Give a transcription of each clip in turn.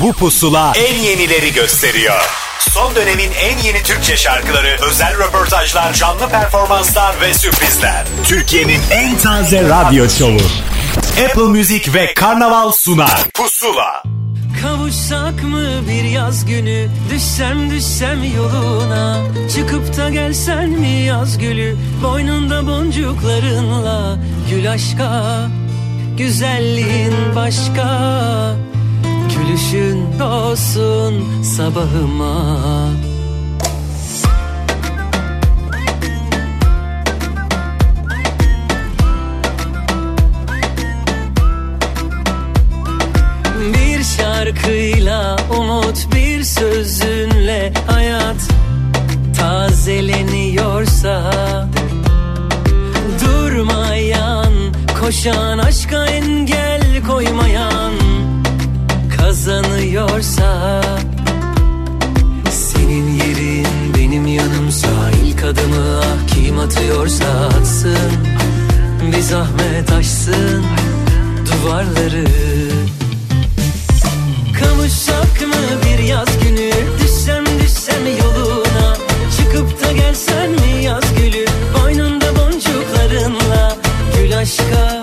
Bu pusula en yenileri gösteriyor. Son dönemin en yeni Türkçe şarkıları, özel röportajlar, canlı performanslar ve sürprizler. Türkiye'nin en taze radyo şovu. Apple Music ve Karnaval sunar. Pusula. Kavuşsak mı bir yaz günü Düşsem düşsem yoluna Çıkıp da gelsen mi yaz gülü Boynunda boncuklarınla Gül aşka Güzelliğin başka Gülüşün olsun sabahıma. Bir şarkıyla umut bir sözünle hayat tazeleniyorsa Durmayan koşan aşka engel koymayan kazanıyorsa Senin yerin benim yanımsa ilk adımı ah kim atıyorsa atsın Bir zahmet aşsın duvarları. Kavuşsak mı bir yaz günü Düşsem düşsem yoluna Çıkıp da gelsen mi yaz gülü Boynunda boncuklarınla Gül aşka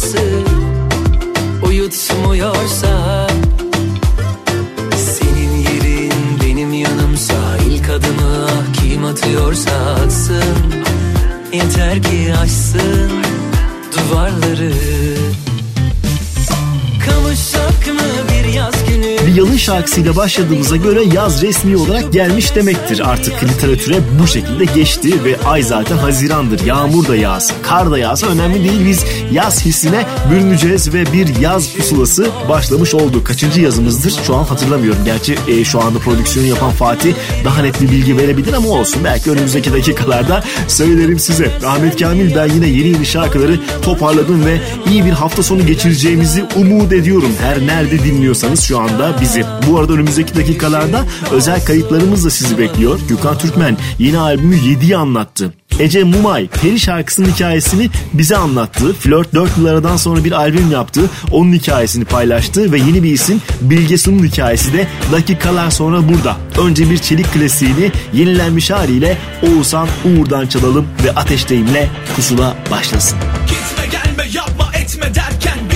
kalması Uyutmuyorsa Senin yerin benim yanımsa ilk adımı ah kim atıyorsa atsın. Yeter ki aşsın duvarları. Kavuşsak mı bir yaz Bir yalın şarkısıyla başladığımıza göre yaz resmi olarak gelmiş demektir. Artık literatüre bu şekilde geçti ve ay zaten hazirandır. Yağmur da yağsa, kar da yağsa önemli değil. Biz yaz hissine bürüneceğiz ve bir yaz pusulası başlamış oldu. Kaçıncı yazımızdır şu an hatırlamıyorum. Gerçi e, şu anda prodüksiyonu yapan Fatih daha net bir bilgi verebilir ama olsun. Belki önümüzdeki dakikalarda söylerim size. Ahmet Kamil ben yine yeni yeni şarkıları toparladım ve iyi bir hafta sonu geçireceğimizi umut ediyorum. Her nerede dinliyorsanız şu anda bizi. Bu arada önümüzdeki dakikalarda özel kayıtlarımız da sizi bekliyor. Gökhan Türkmen yeni albümü 7'yi anlattı. Ece Mumay Peri şarkısının hikayesini bize anlattı. Flört 4 yıl sonra bir albüm yaptı. Onun hikayesini paylaştı ve yeni bir isim Bilge Sun'un hikayesi de dakikalar sonra burada. Önce bir çelik klasiğini yenilenmiş haliyle Oğuzhan Uğur'dan çalalım ve Ateşteyim'le pusula başlasın. Gitme gelme yapma etme derken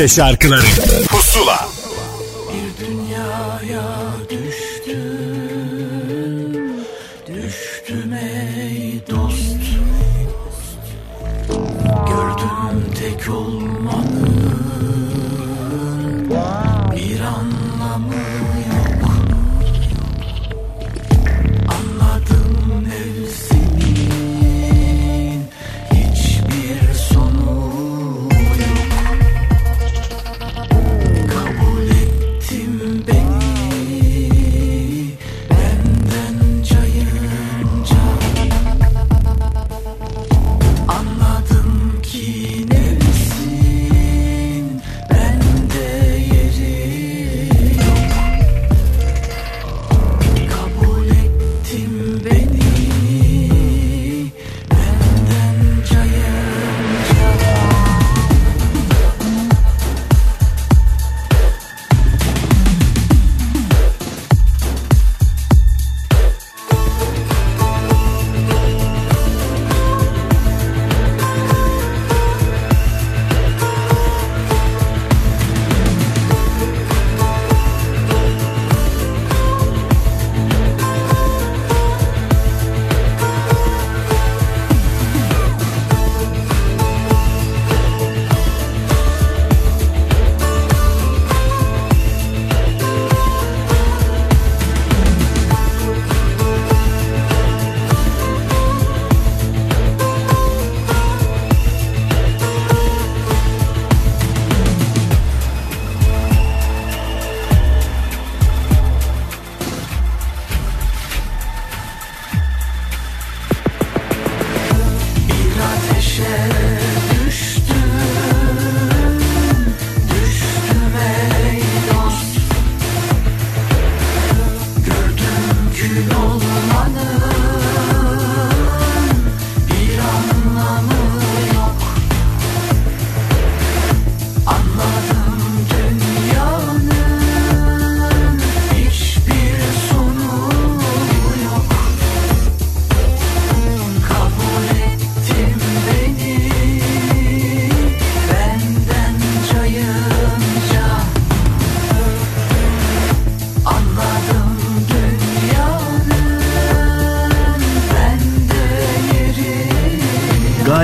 Türkçe şarkıları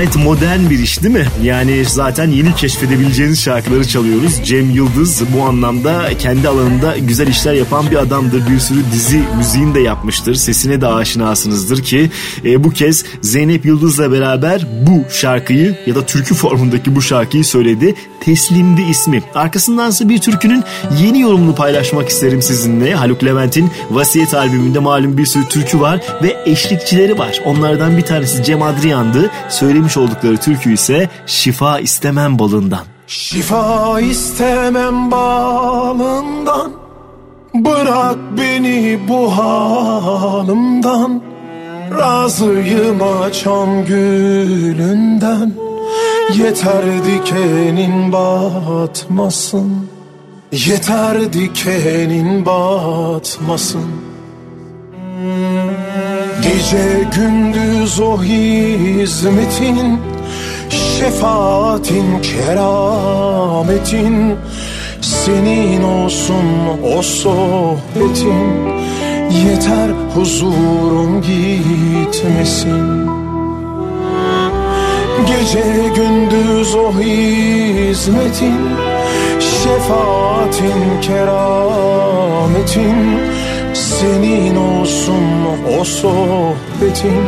Gayet modern bir iş değil mi? Yani zaten yeni keşfedebileceğiniz şarkıları çalıyoruz. Cem Yıldız bu anlamda kendi alanında güzel işler yapan bir adamdır. Bir sürü dizi müziğini de yapmıştır. Sesine de aşinasınızdır ki e, bu kez Zeynep Yıldız'la beraber bu şarkıyı ya da türkü formundaki bu şarkıyı söyledi. Teslimdi ismi. Arkasındansa bir türkünün yeni yorumunu paylaşmak isterim sizinle. Haluk Levent'in Vasiyet albümünde malum bir sürü türkü var ve eşlikçileri var. Onlardan bir tanesi Cem Adrian'dı. Söylemiş oldukları türkü ise Şifa istemem balından. Şifa istemem balından. Bırak beni bu halımdan Razıyım açan gülünden. Yeter dikenin batmasın. Yeter dikenin batmasın Gece gündüz o hizmetin Şefaatin kerametin. Senin olsun o sohbetin Yeter huzurum gitmesin. Gece gündüz o hizmetin Şefaatin kerametin Senin olsun o sohbetin?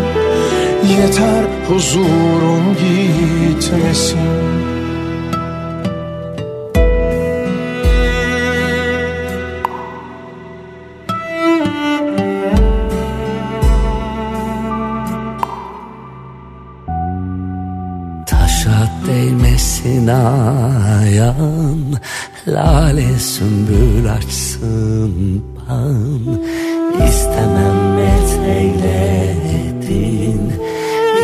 Yeter huzurum gitmesin. Ayağın Lale sümbül açsın Allah'ım istemem met eyledin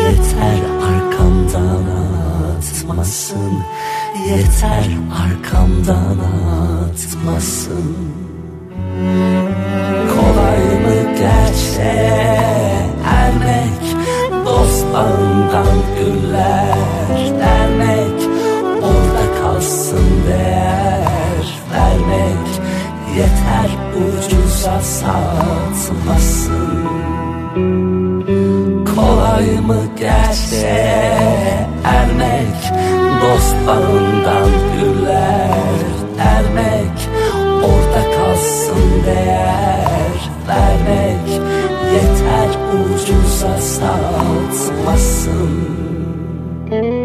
Yeter arkamdan atmasın. Yeter arkamdan atmasın. Kolay mı gerçeğe ermek? Dost bağından güller dermek Orada kalsın değer vermek. Yeter ucuza satmasın. Kolay mı gerçeğe ermek Dost bağından güller ermek Orada kalsın değer vermek. Yeter ucuza satmasın. Sonu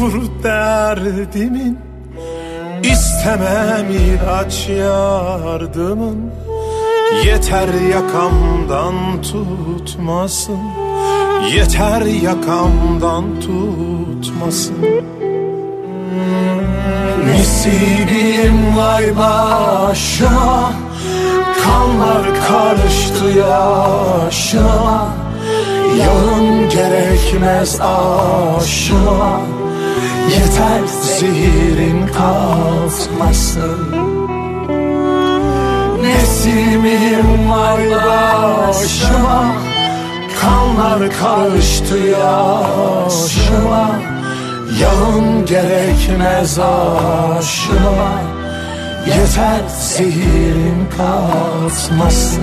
Yoktur derdimin. İstemem ilaç yardımın. Yeter yakamdan tutmasın. Yeter yakamdan tutmasın. Nasibim vay başıma Kanlar karıştı yaşıma Yağın gerekmez aşıma Yeter zehirin kalkmasın Nesimim var başıma Kanlar karıştı yaşıma. Yağın gerekmez aşıma. Yeter zehirin kalkmasın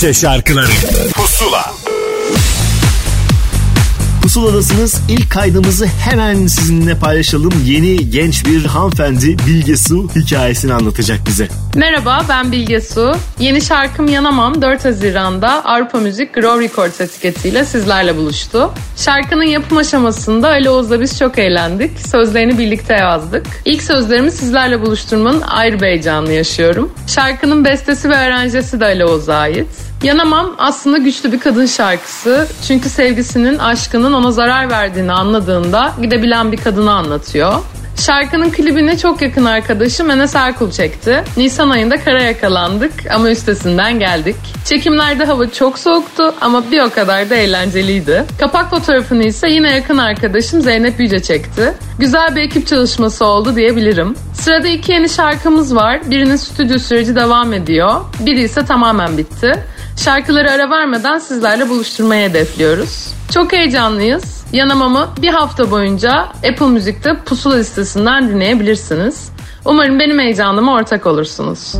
Türkçe şarkıları Pusula Pusuladasınız. İlk kaydımızı hemen sizinle paylaşalım. Yeni genç bir hanımefendi Bilge Su hikayesini anlatacak bize. Merhaba ben Bilge Su. Yeni şarkım Yanamam 4 Haziran'da Avrupa Müzik Grow Records etiketiyle sizlerle buluştu. Şarkının yapım aşamasında Ali Oğuz'la biz çok eğlendik. Sözlerini birlikte yazdık. İlk sözlerimi sizlerle buluşturmanın ayrı bir heyecanını yaşıyorum. Şarkının bestesi ve aranjesi de Ali Oğuz'a ait. Yanamam aslında güçlü bir kadın şarkısı. Çünkü sevgisinin, aşkının ona zarar verdiğini anladığında gidebilen bir kadını anlatıyor. Şarkının klibini çok yakın arkadaşım Enes Erkul çekti. Nisan ayında kara yakalandık ama üstesinden geldik. Çekimlerde hava çok soğuktu ama bir o kadar da eğlenceliydi. Kapak fotoğrafını ise yine yakın arkadaşım Zeynep Yüce çekti. Güzel bir ekip çalışması oldu diyebilirim. Sırada iki yeni şarkımız var. Birinin stüdyo süreci devam ediyor. Biri ise tamamen bitti. Şarkıları ara vermeden sizlerle buluşturmayı hedefliyoruz. Çok heyecanlıyız. Yanamamı bir hafta boyunca Apple Müzik'te pusula listesinden dinleyebilirsiniz. Umarım benim heyecanıma ortak olursunuz.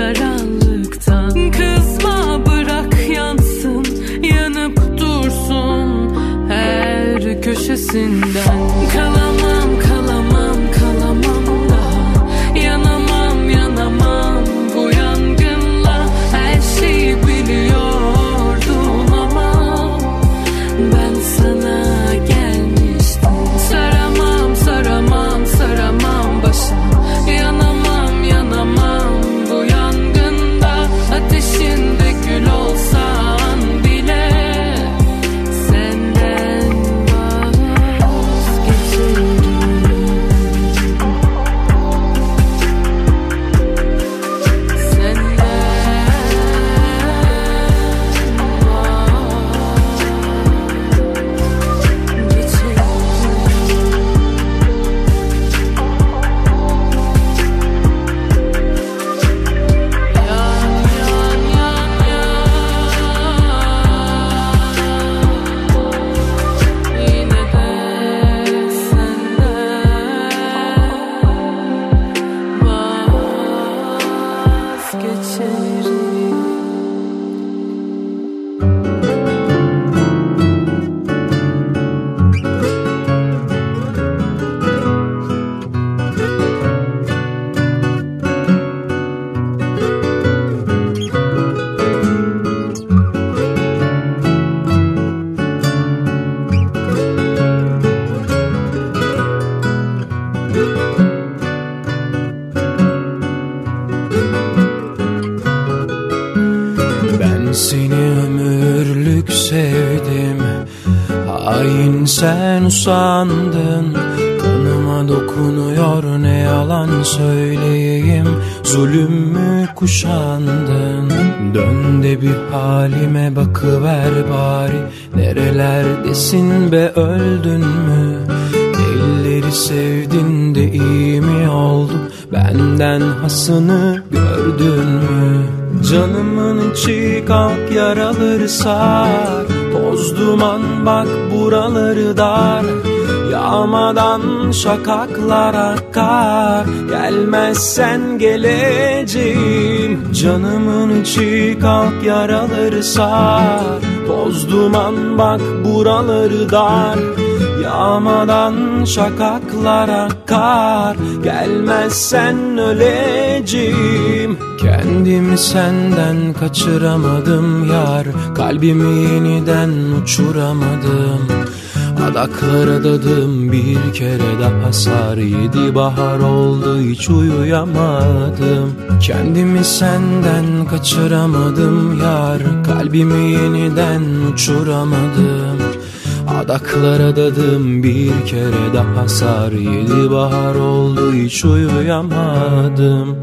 karanlıktan. Kızma bırak yansın yanıp dursun. Her köşesinde sar Toz duman bak buraları dar. Yağmadan şakaklar akar. Gelmezsen geleceğim. Canımın içi kalk yaraları sar. Toz duman bak buraları dar. Yağmadan şakaklar akar. Gelmezsen öleceğim Kendimi senden kaçıramadım yar. Kalbimi yeniden uçuramadım. Adaklara adadım bir kere daha sar Yedi bahar oldu hiç uyuyamadım. Kendimi senden kaçıramadım yar. Kalbimi yeniden uçuramadım. Adaklara adadım bir kere daha sar Yedi bahar oldu hiç uyuyamadım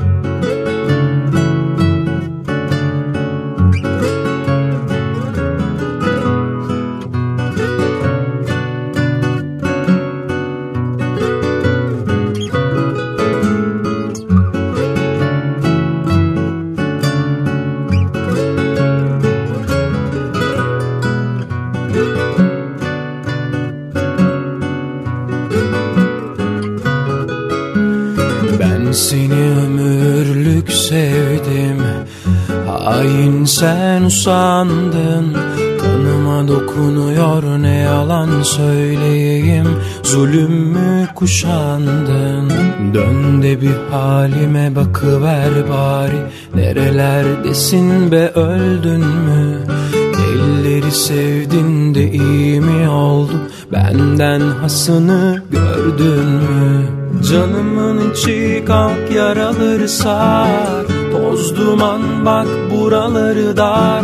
sen usandın Kanıma dokunuyor ne yalan söyleyeyim? Zulüm mü kuşandın? Dön de bir halime bakıver bari. Nerelerdesin be öldün mü? Elleri sevdin de iyi mi oldu? Benden hasını gördün mü? Canımın içi kalk yaraları sar Toz duman bak buraları dar.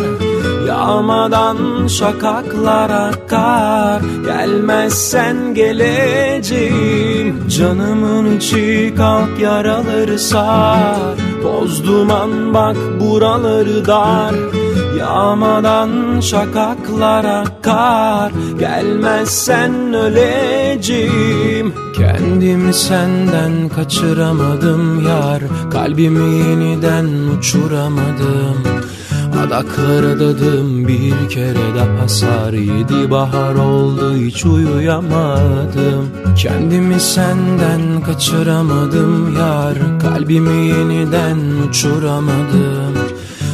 Yağmadan şakaklar akar Gelmezsen geleceğim. Canımın içi kalk yaraları sar. Toz duman bak buraları dar. Yağmadan şakaklar akar Gelmezsen öleceğim Kendimi senden kaçıramadım yar. Kalbimi yeniden uçuramadım. Adaklara adadım bir kere daha sar. Yedi bahar oldu hiç uyuyamadım. Kendimi senden kaçıramadım yar. Kalbimi yeniden uçuramadım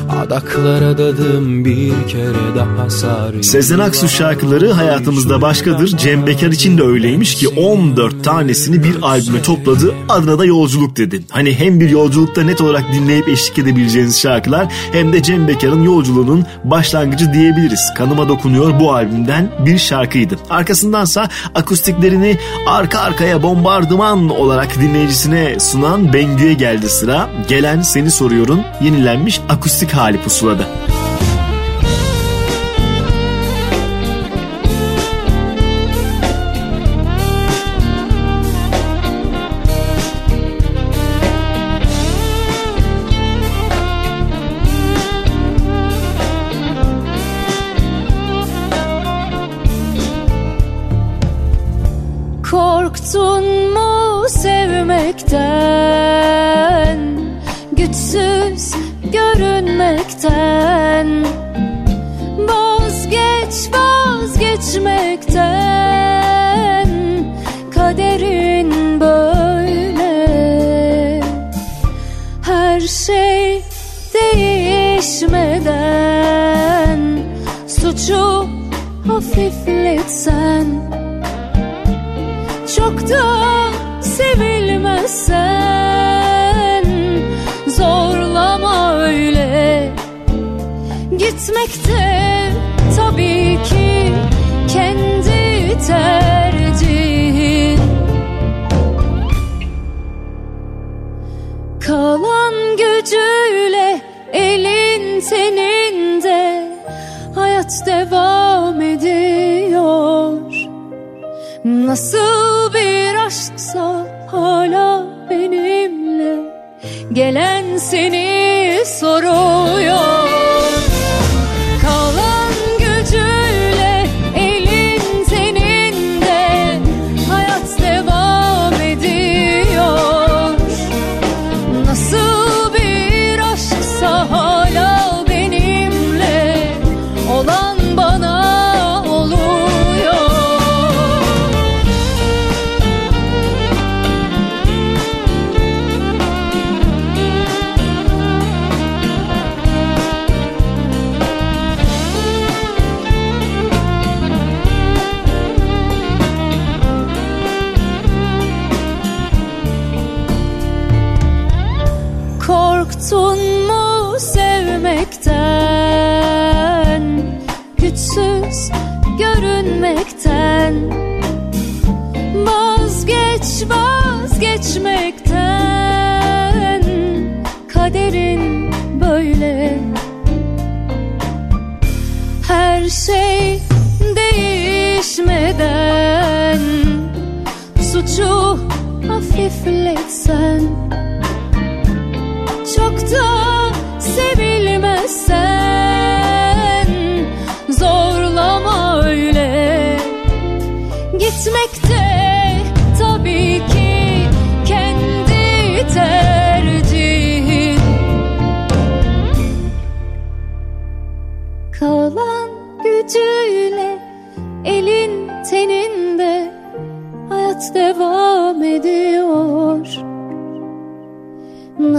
Adaklara adadım bir kere daha sar Sezen Aksu şarkıları hayatımızda başkadır. Cem Bekar için de öyleymiş ki 14 tanesini bir albüme topladı. Adına da yolculuk dedi. Hani hem bir yolculukta net olarak dinleyip eşlik edebileceğiniz şarkılar hem de Cem Bekar'ın yolculuğunun başlangıcı diyebiliriz. Kanıma dokunuyor bu albümden bir şarkıydı. Arkasındansa akustiklerini arka arkaya bombardıman olarak dinleyicisine sunan Bengü'ye geldi sıra. Gelen Seni Soruyor'un yenilenmiş akustik hali pusulada. Korktun mu sevmekten hafifletsen çok da sevilmezsen Zorlama öyle. Gitmekte tabii ki kendi tercihin Gelen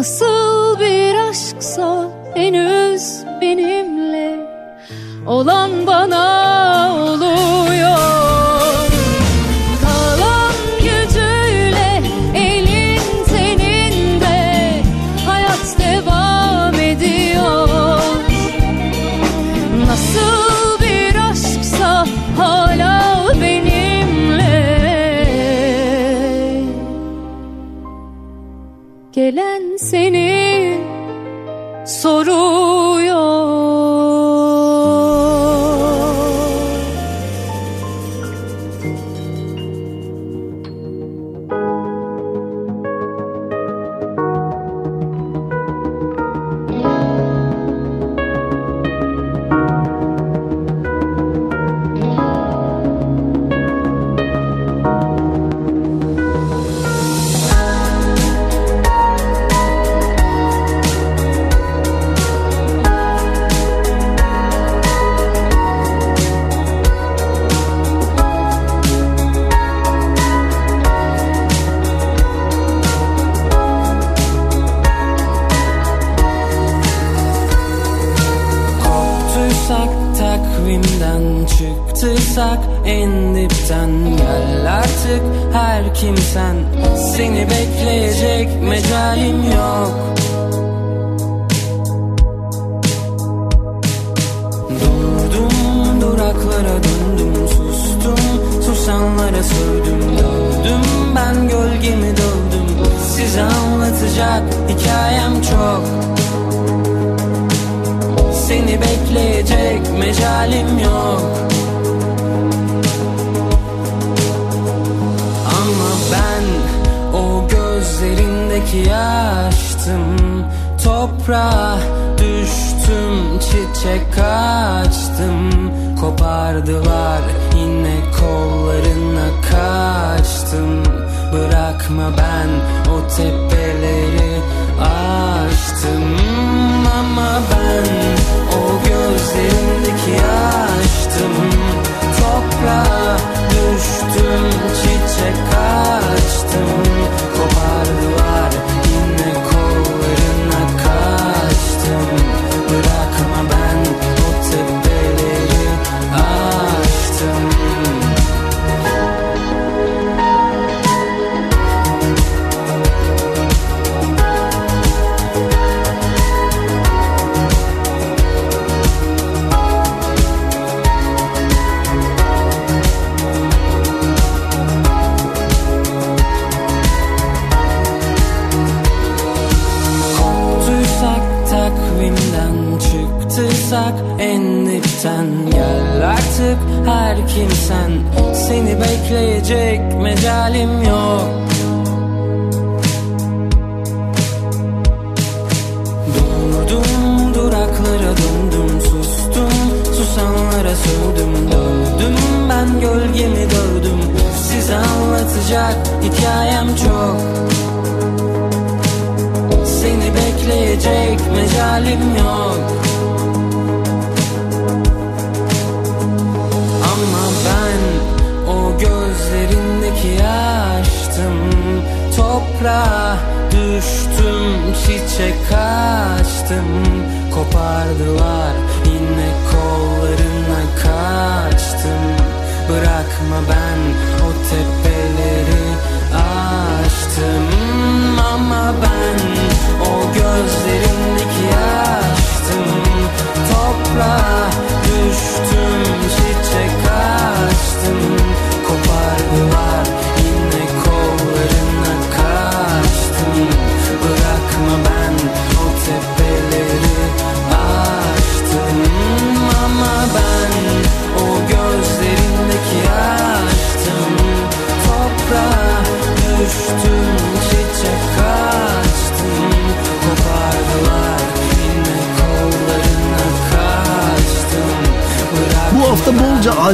素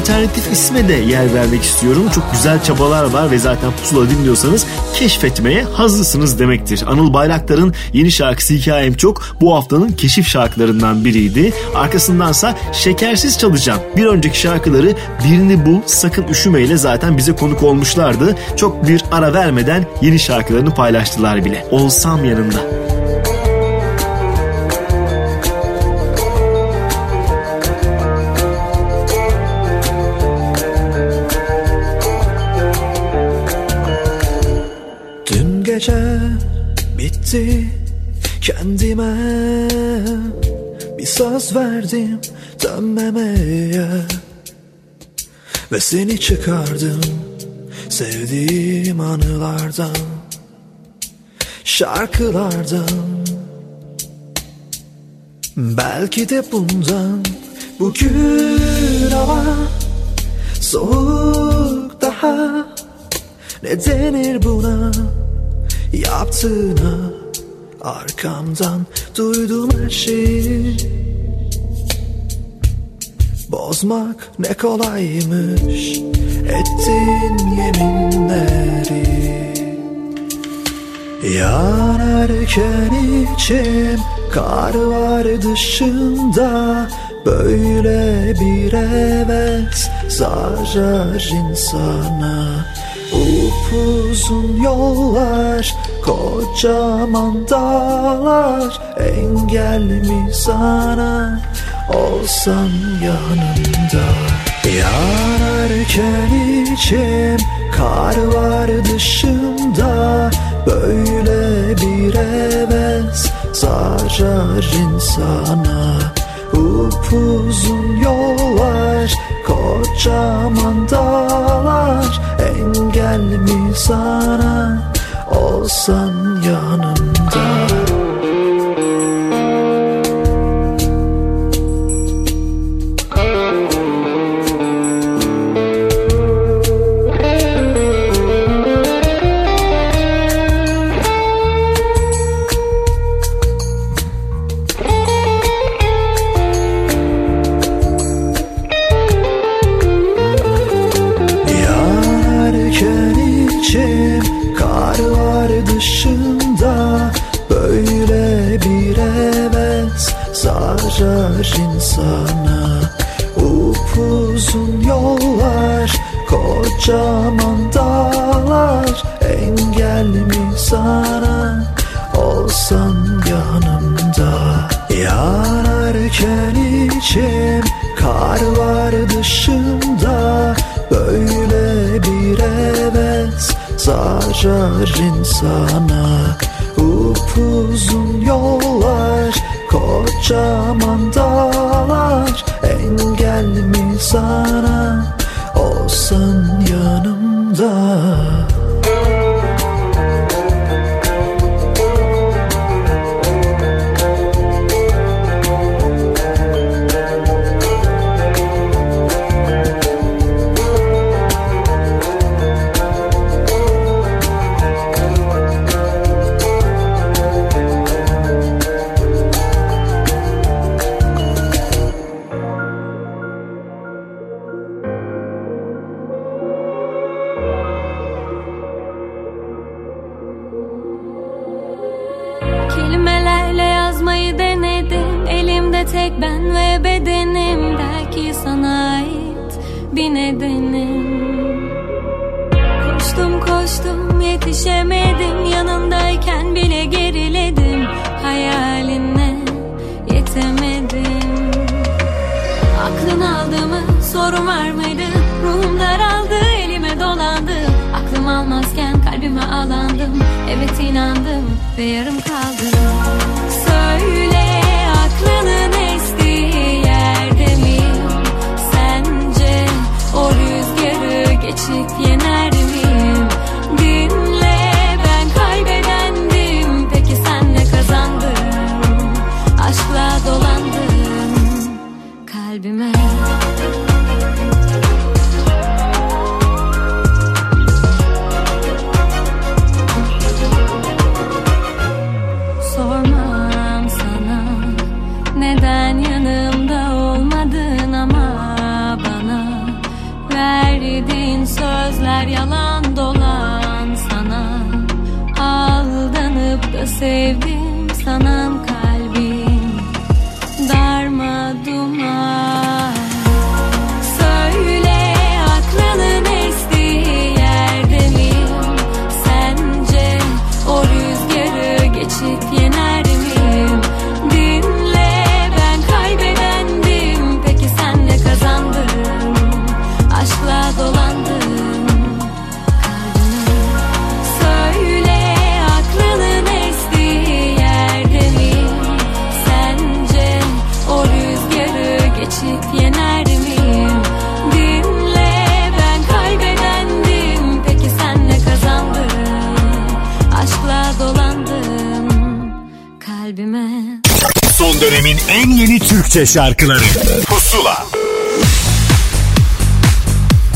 alternatif isme de yer vermek istiyorum. Çok güzel çabalar var ve zaten pusula dinliyorsanız keşfetmeye hazırsınız demektir. Anıl Bayraktar'ın yeni şarkısı Hikayem Çok bu haftanın keşif şarkılarından biriydi. Arkasındansa Şekersiz Çalacağım. Bir önceki şarkıları Birini Bul Sakın Üşüme ile zaten bize konuk olmuşlardı. Çok bir ara vermeden yeni şarkılarını paylaştılar bile. Olsam yanında. Söz verdim dönmemeye. Ve seni çıkardım sevdiğim anılardan Şarkılardan. Belki de bundan bugün hava Soğuk daha. Ne denir buna? Yaptığına Arkamdan duydum her şeyi Bozmak ne kolaymış Ettin yeminleri. Yanarken içim Kar var dışında Böyle bir heves Zarar insana. Upuzun yollar Kocaman dağlar Engel mi sana Olsam yanımda. Yanarken içim Kar var dışında Böyle bir heves Zarar insana. Upuzun yollar Kocaman dağlar. Engel mi sana? Olsan yanımda insana en yeni Türkçe şarkıları Pusula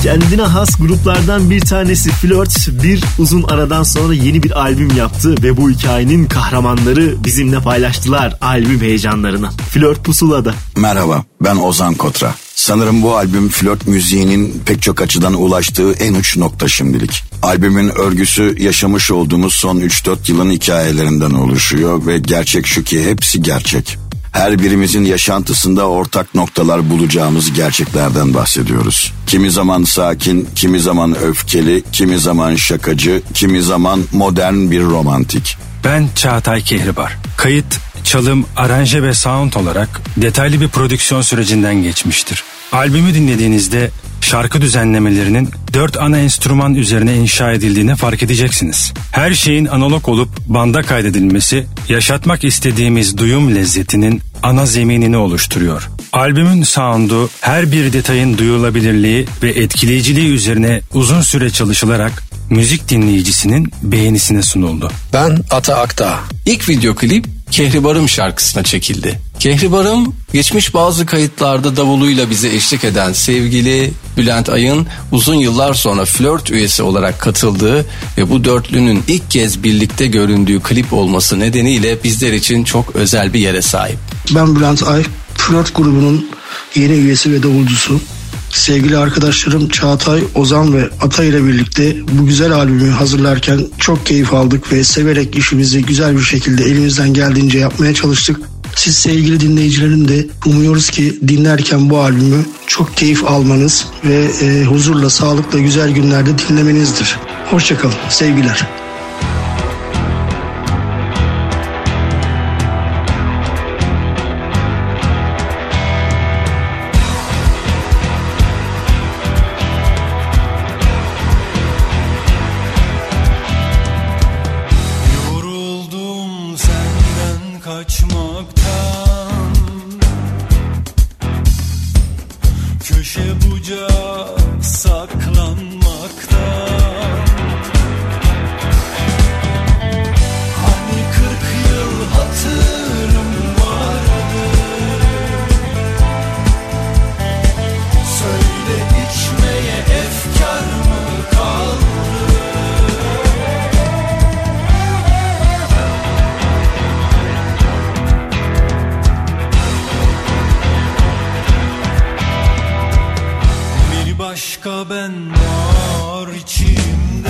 Kendine has gruplardan bir tanesi Flört bir uzun aradan sonra yeni bir albüm yaptı ve bu hikayenin kahramanları bizimle paylaştılar albüm heyecanlarını. Flört pusulada. Merhaba, ben Ozan Kotra. Sanırım bu albüm flört müziğinin pek çok açıdan ulaştığı en uç nokta şimdilik. Albümün örgüsü yaşamış olduğumuz son 3-4 yılın hikayelerinden oluşuyor ve gerçek şu ki hepsi gerçek. Her birimizin yaşantısında ortak noktalar bulacağımız gerçeklerden bahsediyoruz. Kimi zaman sakin, kimi zaman öfkeli, kimi zaman şakacı, kimi zaman modern bir romantik. Ben Çağatay Kehribar. Kayıt, çalım, aranje ve sound olarak detaylı bir prodüksiyon sürecinden geçmiştir. Albümü dinlediğinizde şarkı düzenlemelerinin dört ana enstrüman üzerine inşa edildiğini fark edeceksiniz. Her şeyin analog olup banda kaydedilmesi yaşatmak istediğimiz duyum lezzetinin ana zeminini oluşturuyor. Albümün sound'u her bir detayın duyulabilirliği ve etkileyiciliği üzerine uzun süre çalışılarak müzik dinleyicisinin beğenisine sunuldu. Ben Ata Akta. İlk video klip Kehribarım şarkısına çekildi. Kehribarım geçmiş bazı kayıtlarda davuluyla bize eşlik eden sevgili Bülent Ay'ın uzun yıllar sonra flört üyesi olarak katıldığı ve bu dörtlünün ilk kez birlikte göründüğü klip olması nedeniyle bizler için çok özel bir yere sahip. Ben Bülent Ay, Flört grubunun yeni üyesi ve davulcusu. Sevgili arkadaşlarım Çağatay, Ozan ve Ata ile birlikte bu güzel albümü hazırlarken çok keyif aldık ve severek işimizi güzel bir şekilde elimizden geldiğince yapmaya çalıştık. Siz sevgili dinleyicilerin de umuyoruz ki dinlerken bu albümü çok keyif almanız ve e, huzurla, sağlıkla güzel günlerde dinlemenizdir. Hoşçakalın, sevgiler. başka ben var içimde.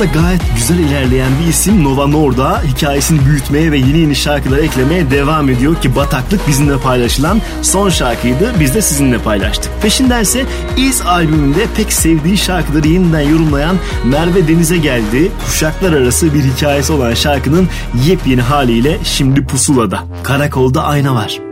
Hayatta gayet güzel ilerleyen bir isim Nova Norda hikayesini büyütmeye ve yeni yeni şarkılar eklemeye devam ediyor ki Bataklık bizimle paylaşılan son şarkıydı. Biz de sizinle paylaştık. Peşinden ise İz albümünde pek sevdiği şarkıları yeniden yorumlayan Merve Deniz'e geldi. Kuşaklar arası bir hikayesi olan şarkının yepyeni haliyle şimdi pusulada. Karakolda ayna var.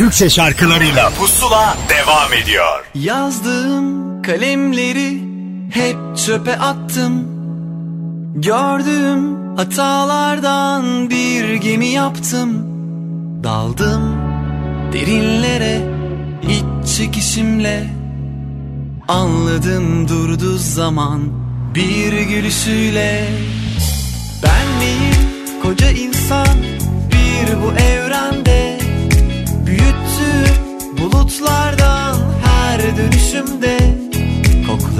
Türkçe şarkılarıyla. Pusula devam ediyor. Yazdığım kalemleri hep çöpe attım. Gördüğüm hatalardan bir gemi yaptım. Daldım derinlere iç çekişimle. Anladım durdu zaman bir gülüşüyle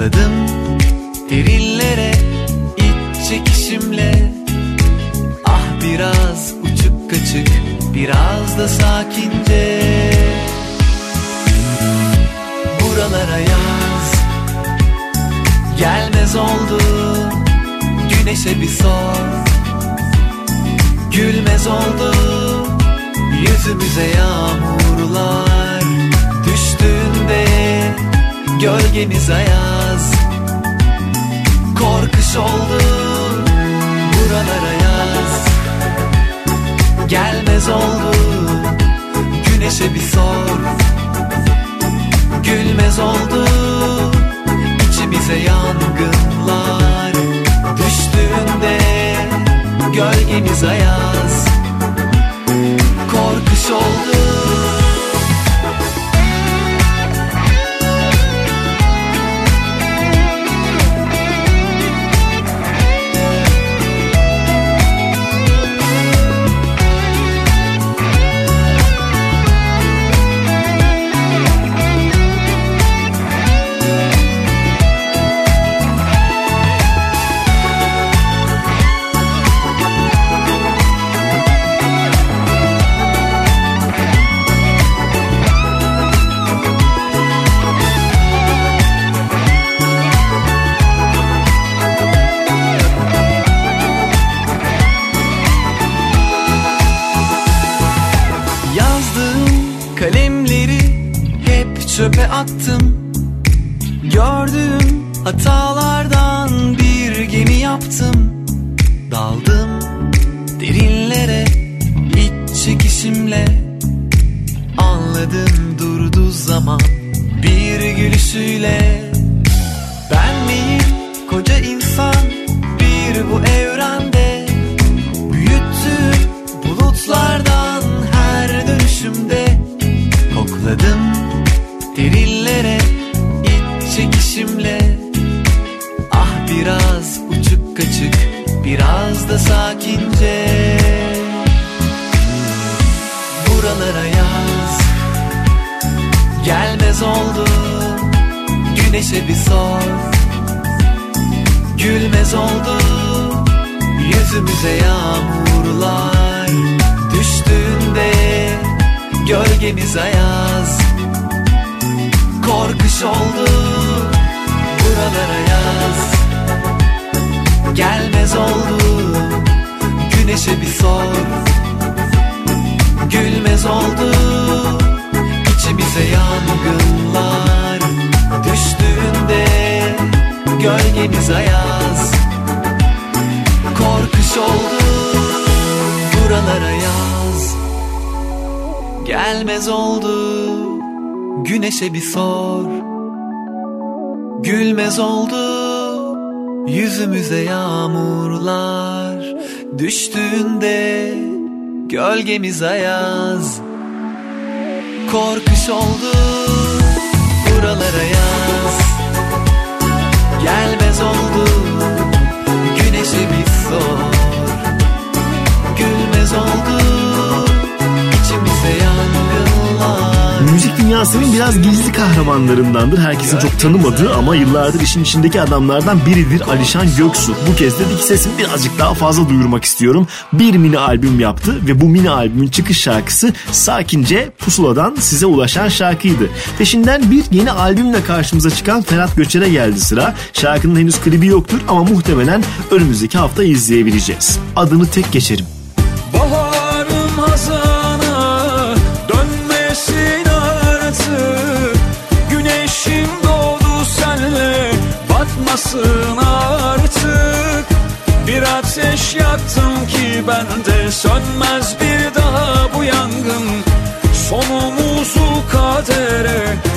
Kokladım derinlere iç çekişimle. Ah biraz uçuk kaçık biraz da sakince. Buralara yaz. Gelmez oldu. Güneşe bir sor. Gülmez oldu. Yüzümüze yağmurlar. Düştüğünde Gölgemiz ayaz Oldu Buralara yaz. Gelmez oldu Güneşe bir sor. Gülmez oldu içimize yangınlar. Düştüğünde gölgemiz ayaz Herkesin çok tanımadığı ama yıllardır işin içindeki adamlardan biridir Alişan Göksu. Bu kez dedi ki sesimi birazcık daha fazla duyurmak istiyorum. Bir mini albüm yaptı ve bu mini albümün çıkış şarkısı Sakince Pusula'dan size ulaşan şarkıydı. Peşinden bir yeni albümle karşımıza çıkan Ferhat Göçer'e geldi sıra. Şarkının henüz klibi yoktur ama muhtemelen önümüzdeki hafta izleyebileceğiz. Adını tek geçerim. bende sönmez bir daha bu yangın. Sonumuzu kadere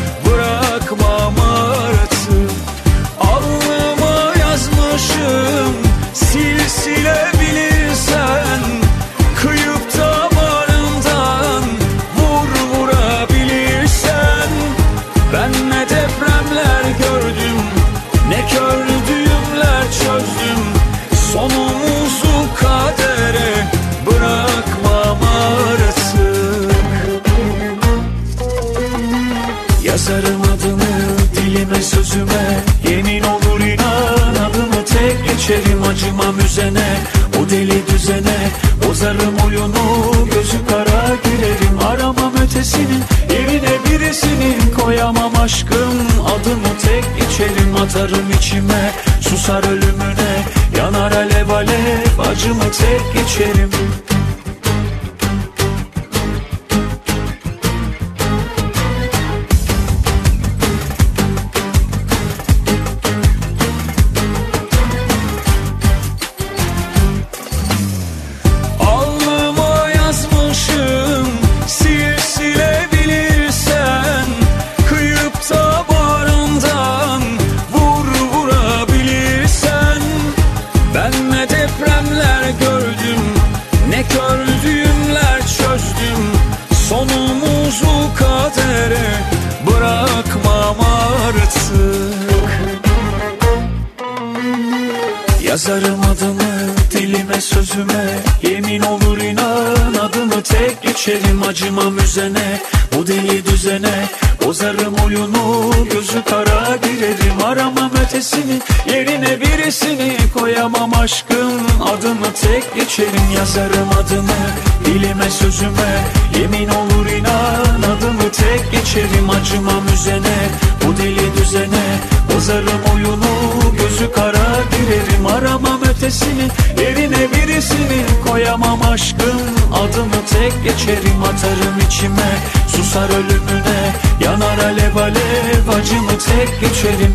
acımam üzene O deli düzene. Bozarım oyunu gözü kara gülerim Aramam ötesini yerine birisini Koyamam aşkın adını tek içelim. Atarım içime susar ölümüne. Yanar alev alev acımı tek içerim. Geçerim yazarım adını Dilime sözüme. Yemin olur inan Adımı tek geçerim acımam üzene Bu deli düzene Bozarım oyunu Gözü kara girerim Aramam ötesini Yerine birisini Koyamam aşkın Adımı tek geçerim Atarım içime. Susar ölümüne Yanar alev alev Acımı tek geçerim.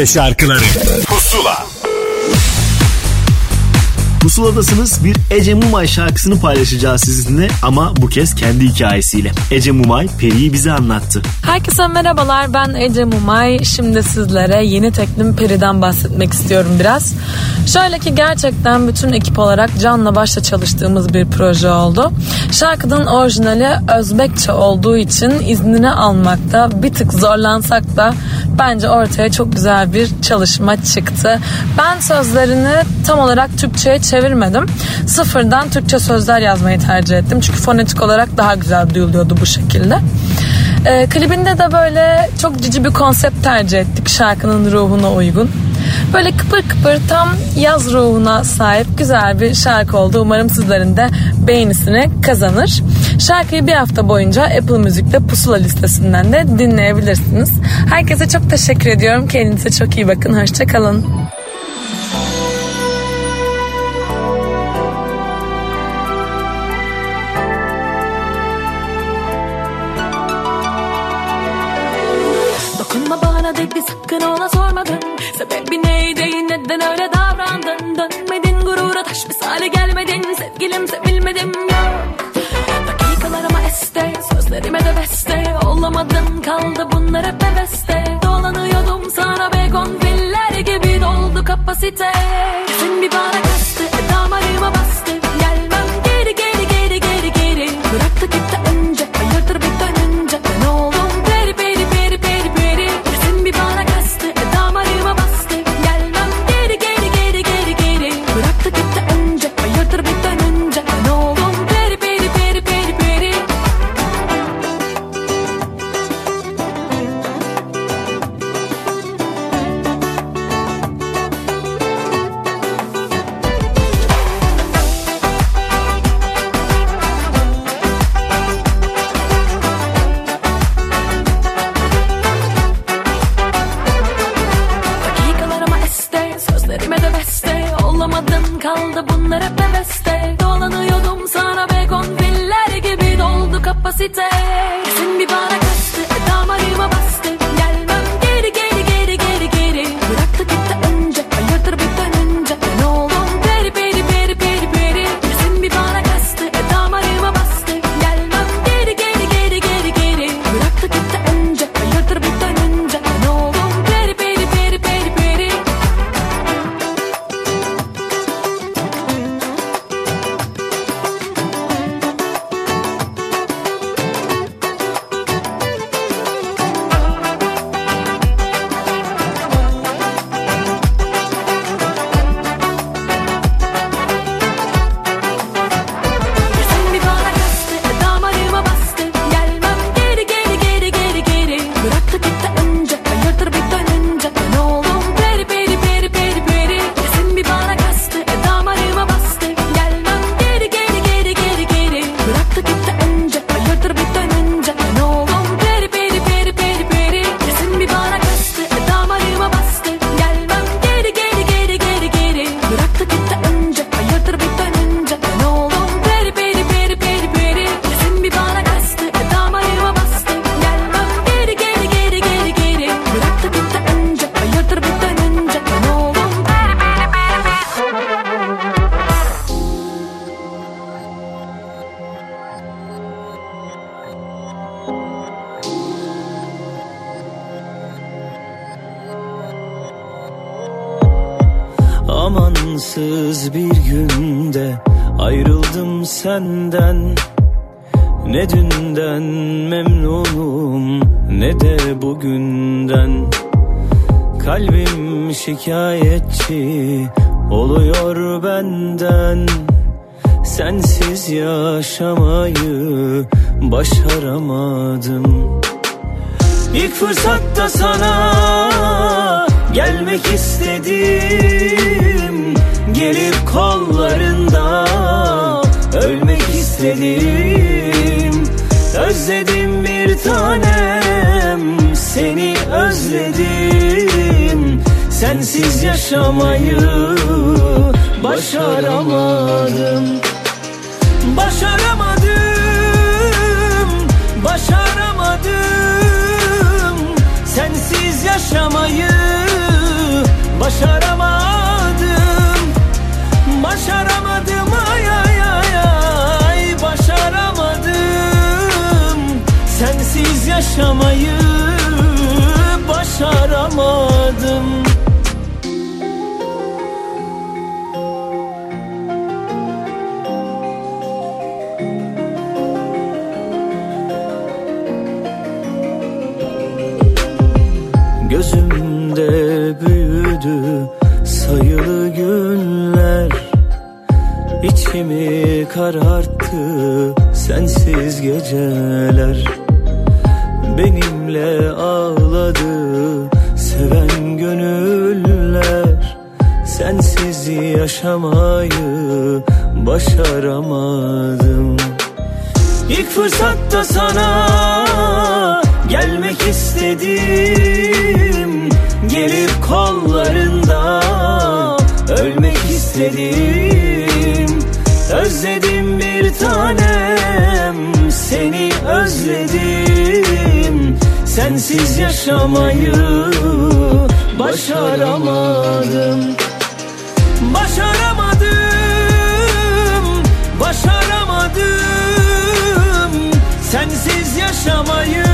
Türkçe şarkıları Pusula Pusuladasınız bir Ece Mumay şarkısını paylaşacağız sizinle ama bu kez kendi hikayesiyle. Ece Mumay Peri'yi bize anlattı. Herkese merhabalar ben Ece Mumay. Şimdi sizlere yeni teklim Peri'den bahsetmek istiyorum biraz. Şöyle ki gerçekten bütün ekip olarak canla başla çalıştığımız bir proje oldu. Şarkının orijinali Özbekçe olduğu için iznini almakta bir tık zorlansak da bence ortaya çok güzel bir çalışma çıktı. Ben sözlerini tam olarak Türkçe'ye çevirmedim. Sıfırdan Türkçe sözler yazmayı tercih ettim. Çünkü fonetik olarak daha güzel duyuluyordu bu şekilde. Ee, klibinde de böyle çok cici bir konsept tercih ettik şarkının ruhuna uygun. Böyle kıpır kıpır tam yaz ruhuna sahip güzel bir şarkı oldu. Umarım sizlerin de beğenisini kazanır. Şarkıyı bir hafta boyunca Apple Müzik'te Pusula listesinden de dinleyebilirsiniz. Herkese çok teşekkür ediyorum. Kendinize çok iyi bakın. Hoşçakalın. Dokunma bana dedi sakın ona sormadın Sebebi neydi neden öyle davrandın Dönmedin gurura taş misali gelmedin Sevgilim sevilmedim yok Dakikalarıma este sözlerime de beste. Olamadın kaldı bunlar hep heveste Dolanıyordum sana begon filler gibi doldu kapasite. Sen bir bana Amansız bir günde ayrıldım senden. Ne dünden memnunum ne de bugünden. Kalbim şikayetçi oluyor benden. Sensiz yaşamayı başaramadım. İlk fırsatta sana gelmek istedim Gelip kollarında ölmek istedim. Özledim bir tanem seni özledim. Sensiz yaşamayı başaramadım. Başaramadım, başaramadım. Sensiz yaşamayı başaramadım Başaramadım ay ay ay ay. Başaramadım. Sensiz yaşamayı başaramadım kararttı sensiz geceler Benimle ağladı. Seven gönüller Sensiz yaşamayı başaramadım. İlk fırsatta sana gelmek istedim. Gelip kollarında ölmek istedim Özledim bir tanem. Seni özledim. Sensiz yaşamayı başaramadım. Başaramadım, başaramadım. Sensiz yaşamayı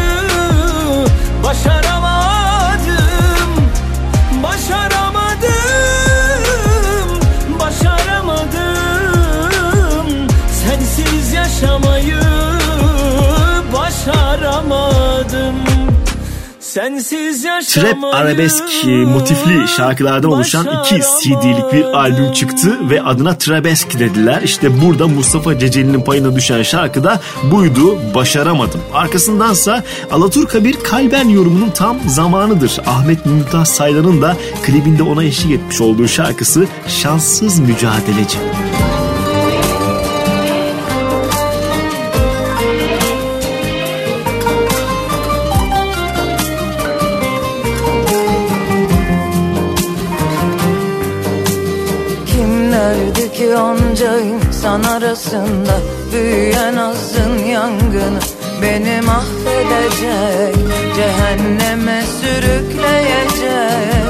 yaşamayı başaramadım Sensiz yaşamayı Trap arabesk e, motifli şarkılardan oluşan iki CD'lik bir albüm çıktı ve adına Trabesk dediler. İşte burada Mustafa Ceceli'nin payına düşen şarkı da buydu Başaramadım. Arkasındansa Alaturka bir kalben yorumunun tam zamanıdır. Ahmet Mümtaz Saylan'ın da klibinde ona eşlik etmiş olduğu şarkısı Şanssız Mücadeleci. Kim insan arasında Büyüyen azın yangını Beni mahvedecek Cehenneme sürükleyecek.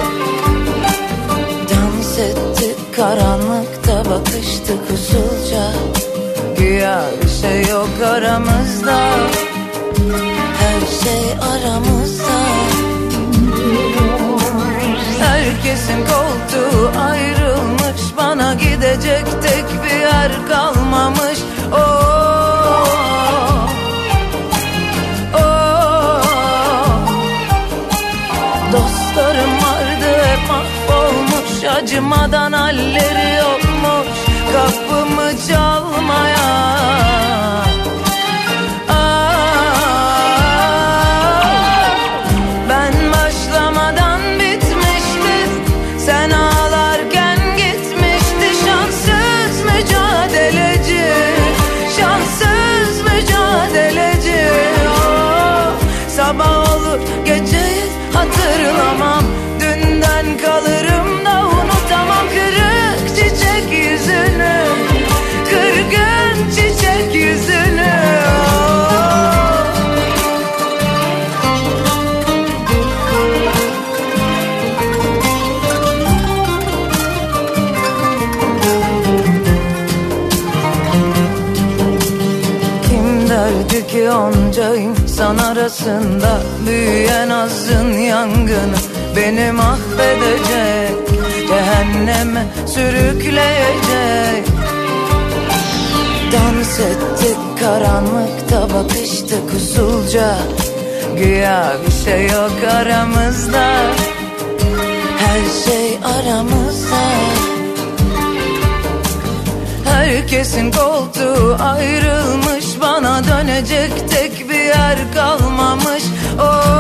Dans ettik karanlıkta bakıştık usulca Güya bir şey yok aramızda. Her şey aramızda. Herkesin koltuğu ayrılmış Bana gidecek tek bir yer kalmamış Oh, oh. Dostlarım vardı hep mahvolmuş Acımadan halleri arasında Büyüyen azın yangını Beni mahvedecek Cehenneme sürükleyecek. Dans ettik karanlıkta bakıştık usulca Güya bir şey yok aramızda. Her şey aramızda. Herkesin koltuğu ayrılmış Bana dönecek tek bir yer kalmamış Oh.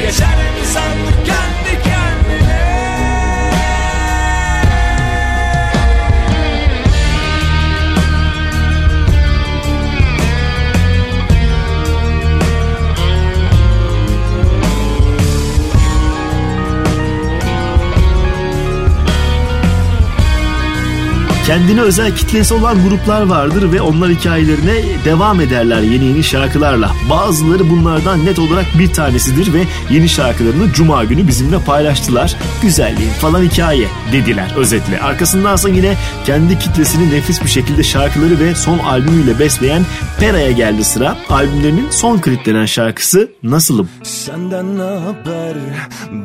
Şey Geçer Kendine özel kitlesi olan gruplar vardır ve onlar hikayelerine devam ederler yeni yeni şarkılarla. Bazıları bunlardan net olarak bir tanesidir ve yeni şarkılarını Cuma günü bizimle paylaştılar. Güzelliğin falan hikaye dediler özetle. Arkasındansa yine kendi kitlesini nefis bir şekilde şarkıları ve son albümüyle besleyen Pera'ya geldi sıra. Albümlerinin son kliplenen şarkısı Nasılım? Senden ne haber,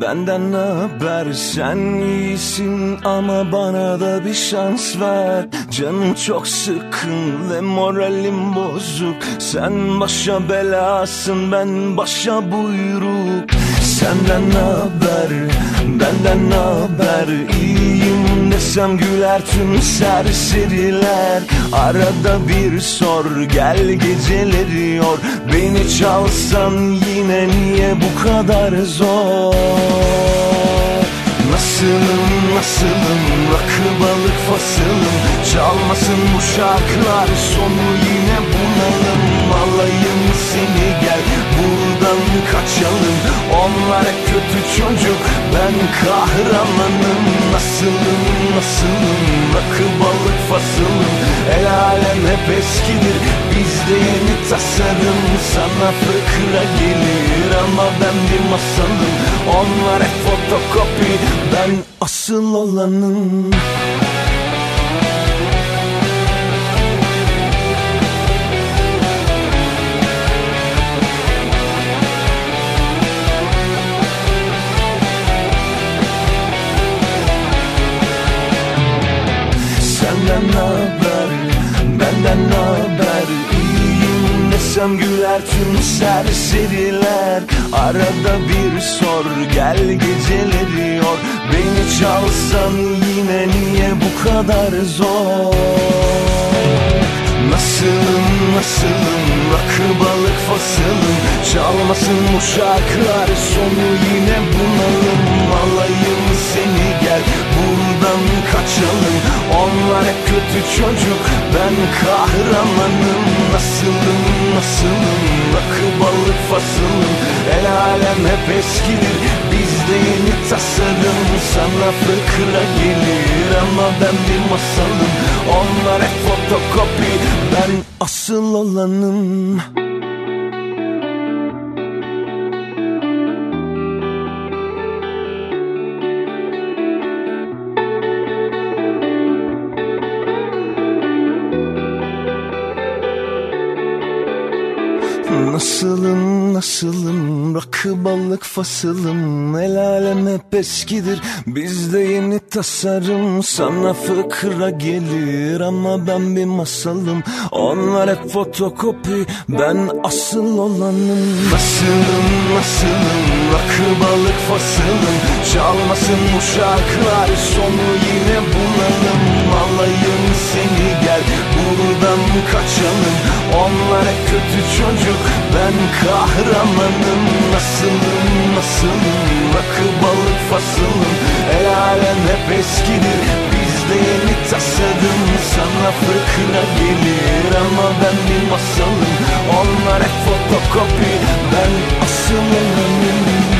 benden ne haber Sen iyisin ama bana da bir şans ver Canım çok sıkın ve moralim bozuk. Sen başa belasın ben başa buyruk. Senden haber, benden haber? İyiyim desem güler tüm serseriler. Arada bir sor gel geceleri yor. Beni çalsan yine niye bu kadar zor? Nasılım nasılım? Rakı balık fasılım Çalmasın bu şarkılar sonu yine bunalım. Alayım seni gel buradan kaçalım. Onlar hep kötü çocuk ben kahramanım. Nasılım nasılım? Rakı balık fasılım. Hep eskidir Bizde yeni tasarım. Sana fıkra gelir Ama ben bir masalım. Onlar hep fotokopi Ben asıl olanım benden ne haber? İyiyim desem güler tüm serseriler Arada bir sor gel geceleri yor. Beni çalsan yine niye bu kadar zor? Nasılım nasılım? Rakı balık fasılım. Çalmasın bu şarkılar sonu yine bunalım. Alayım buradan kaçalım. Onlar hep kötü çocuk. Ben kahramanım. Nasılım nasılım? Rakı balık fasılım. El alem hep eskidir. Bizde yeni tasarım. Sana fıkra gelir ama ben bir masalım. Onlar hep fotokopi. Ben asıl olanım Nasılım nasılım? Rakı balık fasılım. El alem hep eskidir. Bizde yeni tasarım. Sana fıkra gelir ama ben bir masalım. Onlar hep fotokopi. Ben asıl olanım. Nasılım nasılım? Rakı balık fasılım. Çalmasın bu şarkılar. Sonu yine bunalım Alayım gel buradan kaçalım Onlar kötü çocuk ben kahramanım. Nasılım nasılım? Rakı balık fasılım. El alem hep eskidir bizde yeni tasarım Sana fıkra gelir ama ben bir masalım. Onlar hep fotokopi ben asıl olanım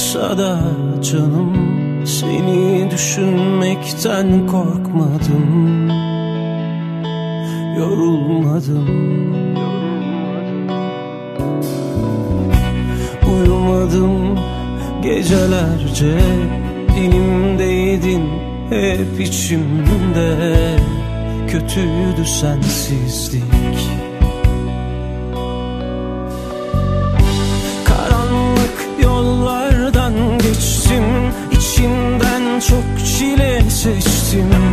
acısa da canım Seni düşünmekten korkmadım. Yorulmadım. Uyumadım. Gecelerce Dilimdeydin hep içimde. Kötüydü sensizlik çok çile seçtim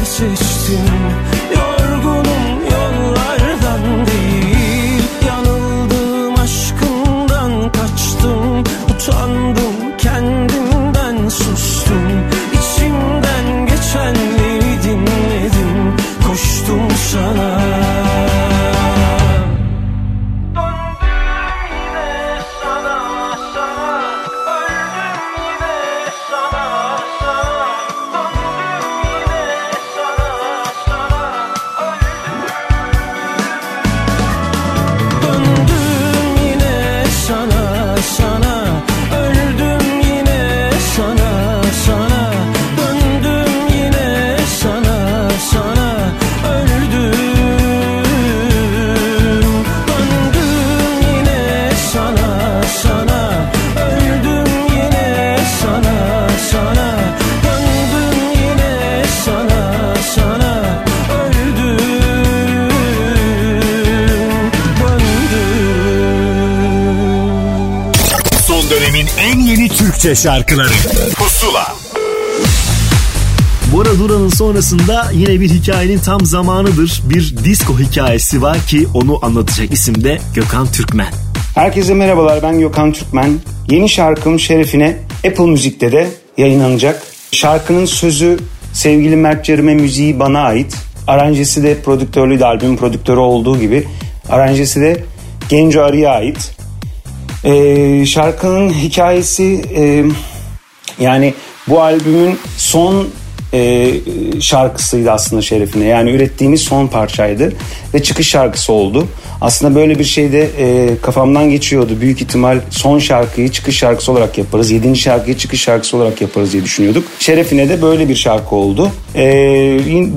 一些事 şarkıları Pusula Bora Duran'ın sonrasında yine bir hikayenin tam zamanıdır. Bir disco hikayesi var ki onu anlatacak isim de Gökhan Türkmen. Herkese merhabalar ben Gökhan Türkmen. Yeni şarkım Şerefine Apple Müzik'te de yayınlanacak. Şarkının sözü sevgili Mert Cerime müziği bana ait. Aranjesi de prodüktörlüğü de albümün prodüktörü olduğu gibi. Aranjesi de Genco Arı'ya ait. Ee, şarkının hikayesi e, yani bu albümün son e, şarkısıydı aslında şerefine. Yani ürettiğimiz son parçaydı ve çıkış şarkısı oldu. Aslında böyle bir şey de e, kafamdan geçiyordu. Büyük ihtimal son şarkıyı çıkış şarkısı olarak yaparız. Yedinci şarkıyı çıkış şarkısı olarak yaparız diye düşünüyorduk. Şerefine de böyle bir şarkı oldu. E,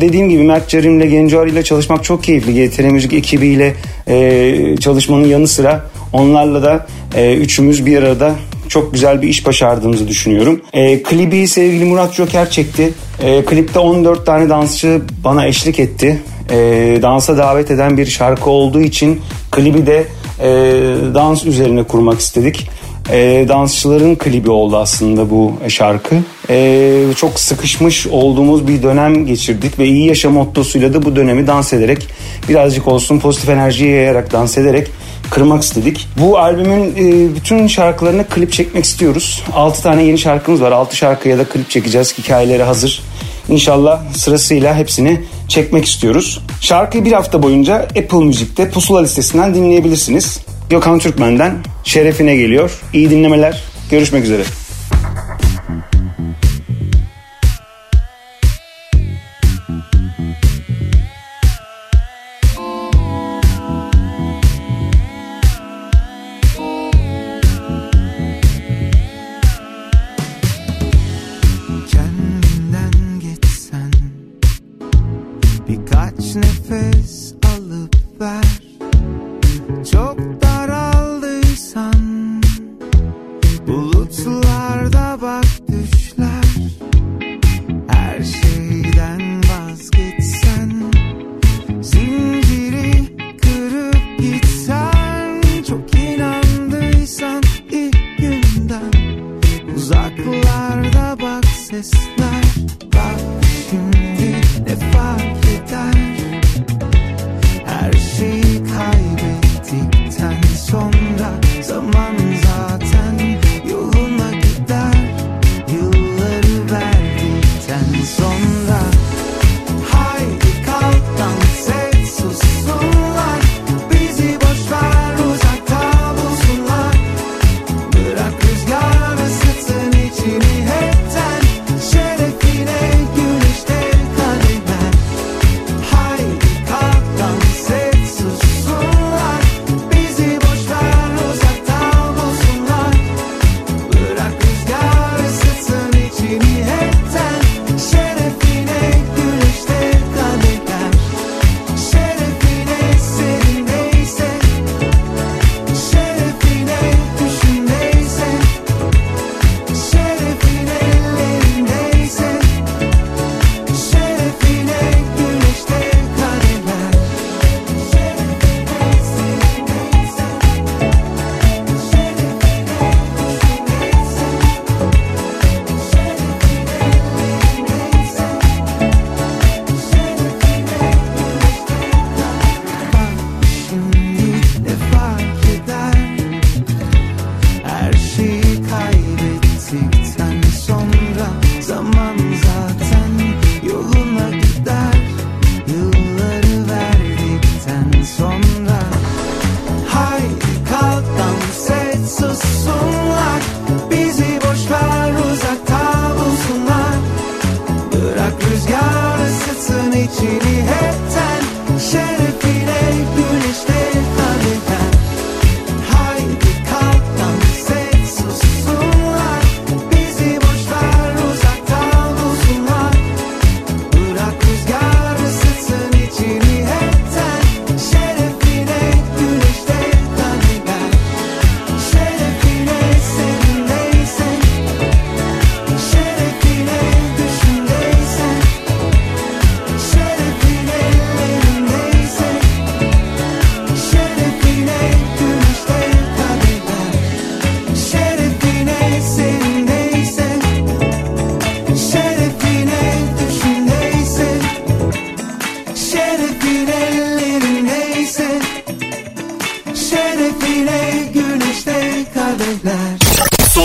dediğim gibi Mert Cerim'le Genco ile çalışmak çok keyifli. GTR Müzik ekibiyle e, çalışmanın yanı sıra onlarla da e, üçümüz bir arada çok güzel bir iş başardığımızı düşünüyorum. E, klibi sevgili Murat Joker çekti. E, klipte 14 tane dansçı bana eşlik etti. E, dansa davet eden bir şarkı olduğu için klibi de e, dans üzerine kurmak istedik. E, dansçıların klibi oldu aslında bu şarkı. E, çok sıkışmış olduğumuz bir dönem geçirdik ve iyi yaşam mottosuyla da bu dönemi dans ederek birazcık olsun pozitif enerjiyi yayarak dans ederek kırmak istedik. Bu albümün e, bütün şarkılarına klip çekmek istiyoruz. 6 tane yeni şarkımız var. 6 şarkıya da klip çekeceğiz. Hikayeleri hazır. İnşallah sırasıyla hepsini çekmek istiyoruz. Şarkıyı bir hafta boyunca Apple Müzik'te Pusula listesinden dinleyebilirsiniz. Gökhan Türkmen'den şerefine geliyor. İyi dinlemeler. Görüşmek üzere.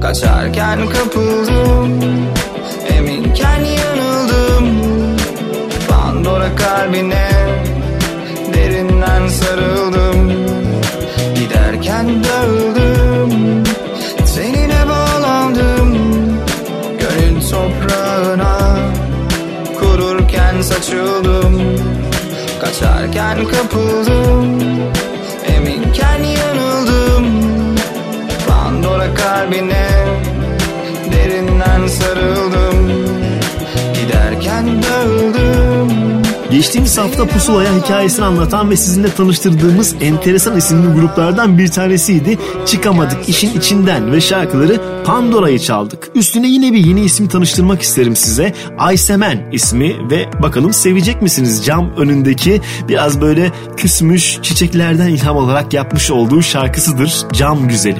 Kaçarken kapıldım. Eminken yanıldım. Pandora kalbine Derinden sarıldım. Giderken dağıldım. Seninle bağlandım. Gönül toprağına Kururken saçıldım. Kaçarken kapıldım. Eminken yanıldım. Pandora kalbine Geçtiğimiz hafta Pusula'ya hikayesini anlatan ve sizinle tanıştırdığımız enteresan isimli gruplardan bir tanesiydi. Çıkamadık işin içinden ve şarkıları Pandora'yı çaldık. Üstüne yine bir yeni ismi tanıştırmak isterim size. Aysemen ismi ve bakalım sevecek misiniz cam önündeki biraz böyle küsmüş çiçeklerden ilham olarak yapmış olduğu şarkısıdır Cam Güzeli.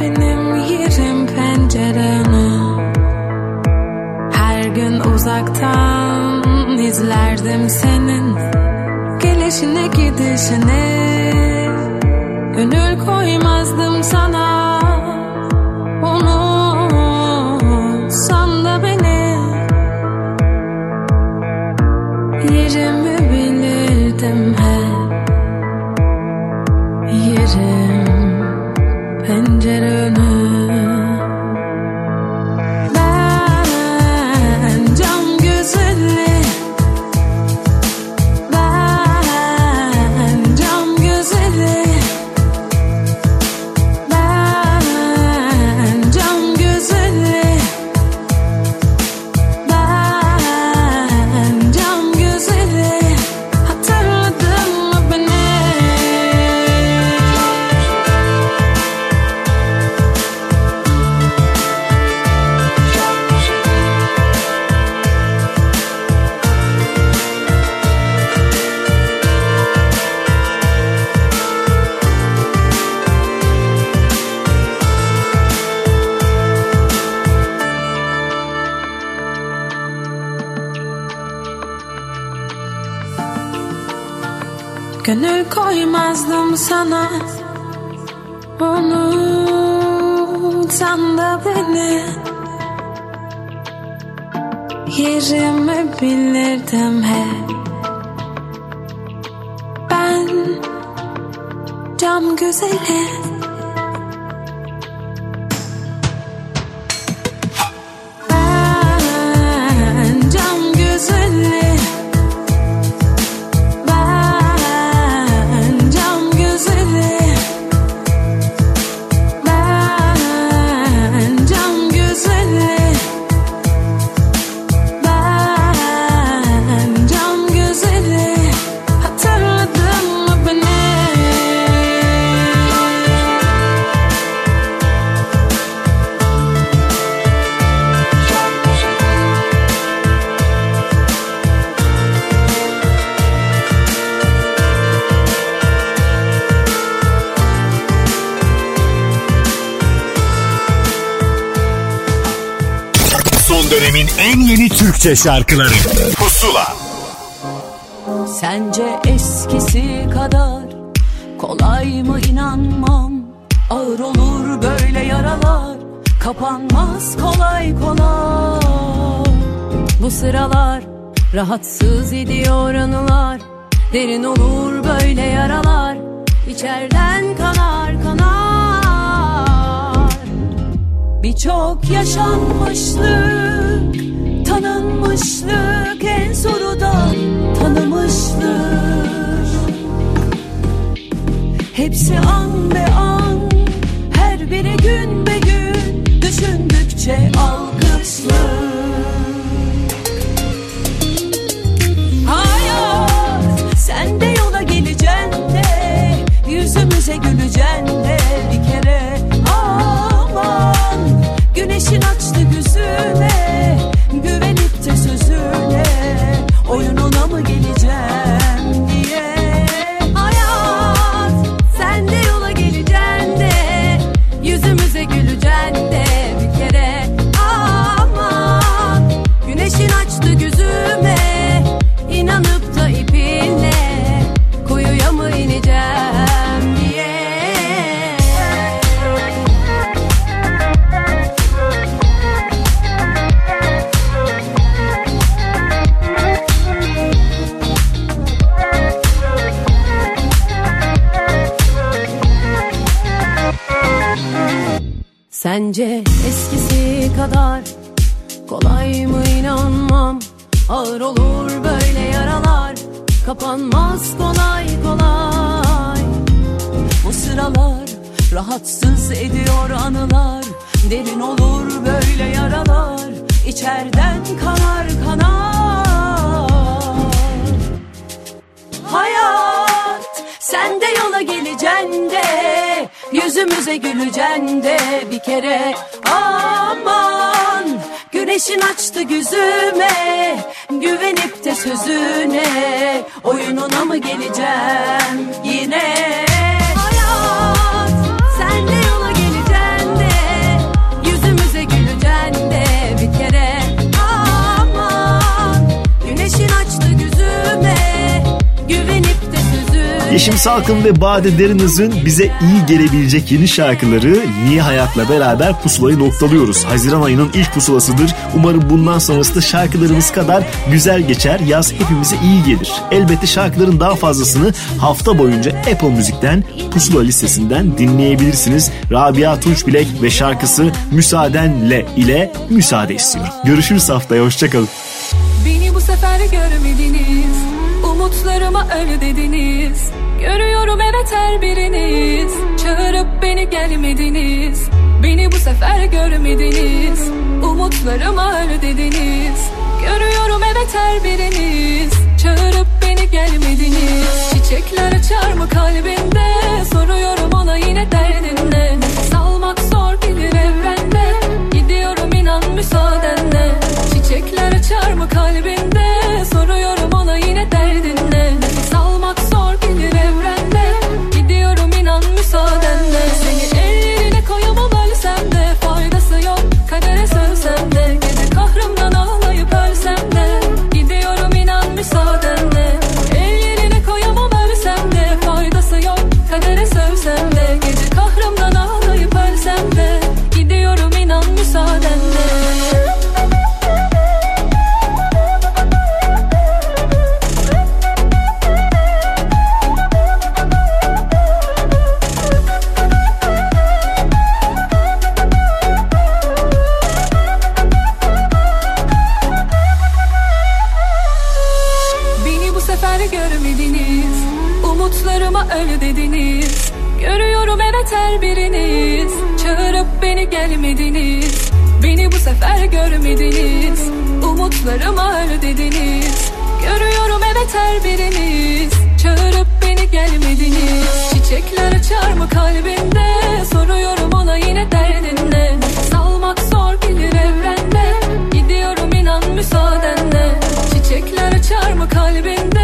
Benim yerim pencereni Her gün uzaktan izlerdim senin Gelişine gidişine. Gönül koymazdım Gönül koymazdım sana. Unutsan da beni. Yerimi bilirdim hep. Ben Cam güzeli dönemin en yeni Türkçe şarkıları. Pusula. Sence eskisi kadar kolay mı inanmam? Ağır olur böyle yaralar kapanmaz kolay kolay. Bu sıralar rahatsız ediyor anılar Derin olur böyle yaralar. İçeriden kanar kanar Birçok yaşanmışlık tanınmışlık en zoru da tanımışlık. Hepsi an be an her biri gün be gün düşündükçe Hayat sen de yola geleceksin yüzümüze güleceksin de bir kere. Aman güneşin açtı gözüme güvenip de sözüne. Oyununa mı geleceğim Sence eskisi kadar kolay mı inanmam? Ağır olur böyle yaralar kapanmaz kolay kolay. Bu sıralar rahatsız ediyor anılar Derin olur böyle yaralar içeriden kanar kanar. Hayat sen de yola geleceksin de Yüzümüze güleceksin de bir kere. Aman güneşin açtı gözüme Güvenip de sözüne Oyununa mı geleceğim yine Yeşim Salkım ve Bade Deriniz'in bize iyi gelebilecek yeni şarkıları Niye Hayat'la beraber pusulayı noktalıyoruz. Haziran ayının ilk pusulasıdır. Umarım bundan sonrası da şarkılarımız kadar güzel geçer. Yaz hepimize iyi gelir. Elbette şarkıların daha fazlasını hafta boyunca Apple Müzik'ten Pusula listesinden dinleyebilirsiniz. Rabia Tunçbilek ve şarkısı Müsaadenle ile müsaade istiyorum. Görüşürüz haftaya hoşçakalın. Beni bu sefer görmediniz Umutlarıma öl dediniz Görüyorum evet her biriniz. Çağırıp beni gelmediniz. Beni bu sefer görmediniz. Umutlarıma öl dediniz Görüyorum evet her biriniz. Çağırıp beni gelmediniz. Çiçekler açar mı kalbinde? Soruyorum ona yine derdin ne Salmak zor bilir evrende. Gidiyorum inan müsaadenle. Çiçekler açar mı kalbinde? Soruyorum ona yine derdin gelmediniz Beni bu sefer görmediniz. Umutlarıma öl dediniz Görüyorum evet her biriniz. Çağırıp beni gelmediniz. Çiçekler açar mı kalbinde? Soruyorum ona yine derdin ne Salmak zor bilir evrende. Gidiyorum inan müsaadenle. Çiçekler açar mı kalbinde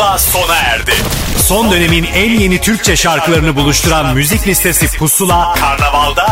Pusula sona erdi. Son dönemin en yeni Türkçe şarkılarını buluşturan müzik listesi Pusula, Karnaval'da